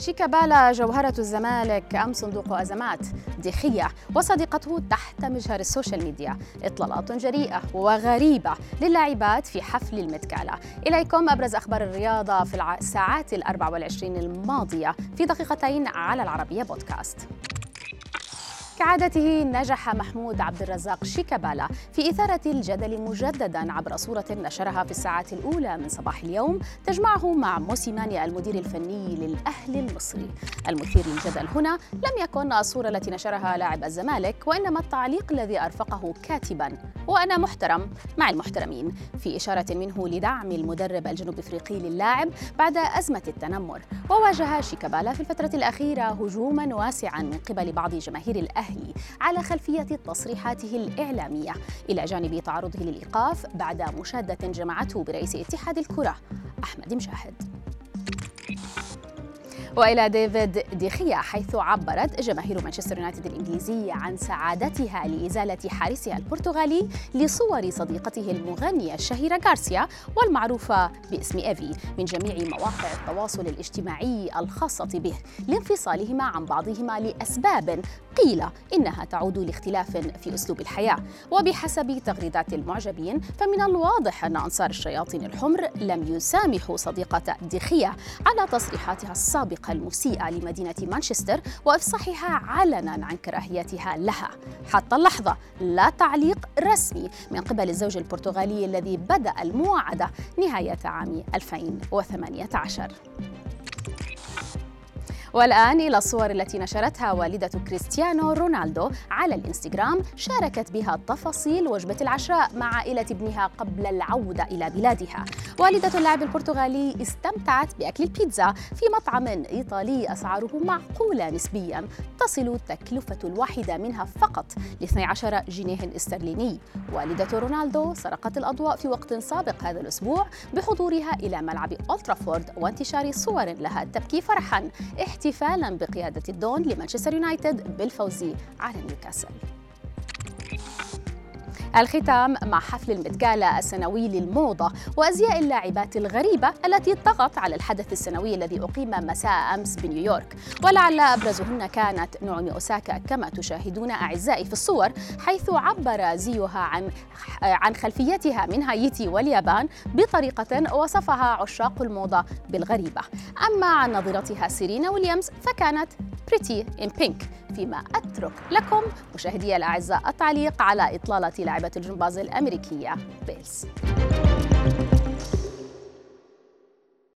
شيكابالا جوهرة الزمالك أم صندوق أزمات؟ دخية وصديقته تحت مجهر ال social media. إطلالات جريئة وغريبة للاعبات في حفل ال Met Gala إليكم أبرز أخبار الرياضة في الساعات الأربع والعشرين الماضية في دقيقتين على العربية بودكاست. كعادته نجح محمود عبد الرزاق شيكابالا في إثارة الجدل مجددا عبر صورة نشرها في الساعات الأولى من صباح اليوم تجمعه مع موسيماني المدير الفني للأهلي المصري. المثير للجدل هنا لم يكن الصورة التي نشرها لاعب الزمالك وإنما التعليق الذي أرفقه كاتبا. وأنا محترم مع المحترمين في إشارة منه لدعم المدرب الجنوب أفريقي للاعب بعد أزمة التنمر. وواجه شيكابالا في الفترة الأخيرة هجوما واسعا من قبل بعض جماهير الأهلي على خلفية تصريحاته الإعلامية إلى جانب تعرضه للإيقاف بعد مشادة جمعته برئيس اتحاد الكرة أحمد مجاهد وإلى ديفيد ديخيا حيث عبرت جماهير مانشستر يونايتد الانجليزيه عن سعادتها لإزالة حارسها البرتغالي لصور صديقته المغنيه الشهيره غارسيا والمعروفة باسم إيفي من جميع مواقع التواصل الاجتماعي الخاصة به لانفصالهما عن بعضهما لأسباب قيل إنها تعود لاختلاف في أسلوب الحياة. وبحسب تغريدات المعجبين فمن الواضح أن أنصار الشياطين الحمر لم يسامحوا صديقة ديخيا على تصريحاتها السابقة الطريقة المسيئة لمدينة مانشستر وإفصاحها علنا عن كراهيتها لها. حتى اللحظة لا تعليق رسمي من قبل الزوج البرتغالي الذي بدأ المواعدة نهاية عام 2018 والآن إلى الصور التي نشرتها والدة كريستيانو رونالدو على الإنستغرام شاركت بها تفاصيل وجبة العشاء مع عائلة ابنها قبل العودة إلى بلادها. والدة اللاعب البرتغالي استمتعت بأكل البيتزا في مطعم إيطالي أسعاره معقولة نسبيا. تصل تكلفة الواحدة منها فقط ل 12 جنيه استرليني. والدة رونالدو سرقت الأضواء في وقت سابق هذا الأسبوع بحضورها إلى ملعب أولترافورد وانتشار صور لها تبكي فرحا. احتفالا بقيادة الدون لمانشستر يونايتد بالفوز على نيوكاسل. الختام مع حفل المتقالة السنوي للموضة وأزياء اللاعبات الغريبة التي طغت على الحدث السنوي الذي أقيم مساء أمس بنيويورك. ولعل أبرزهن كانت نعومي أوساكا كما تشاهدون أعزائي في الصور حيث عبر زيها عن عن خلفيتها من هايتي واليابان بطريقة وصفها عشاق الموضة بالغريبة. أما عن نظيرتها سيرينا ويليامز فكانت pretty in pink فيما أترك لكم مشاهدي الأعزاء التعليق على إطلالة لاعبة الجمباز الأمريكية بيلز.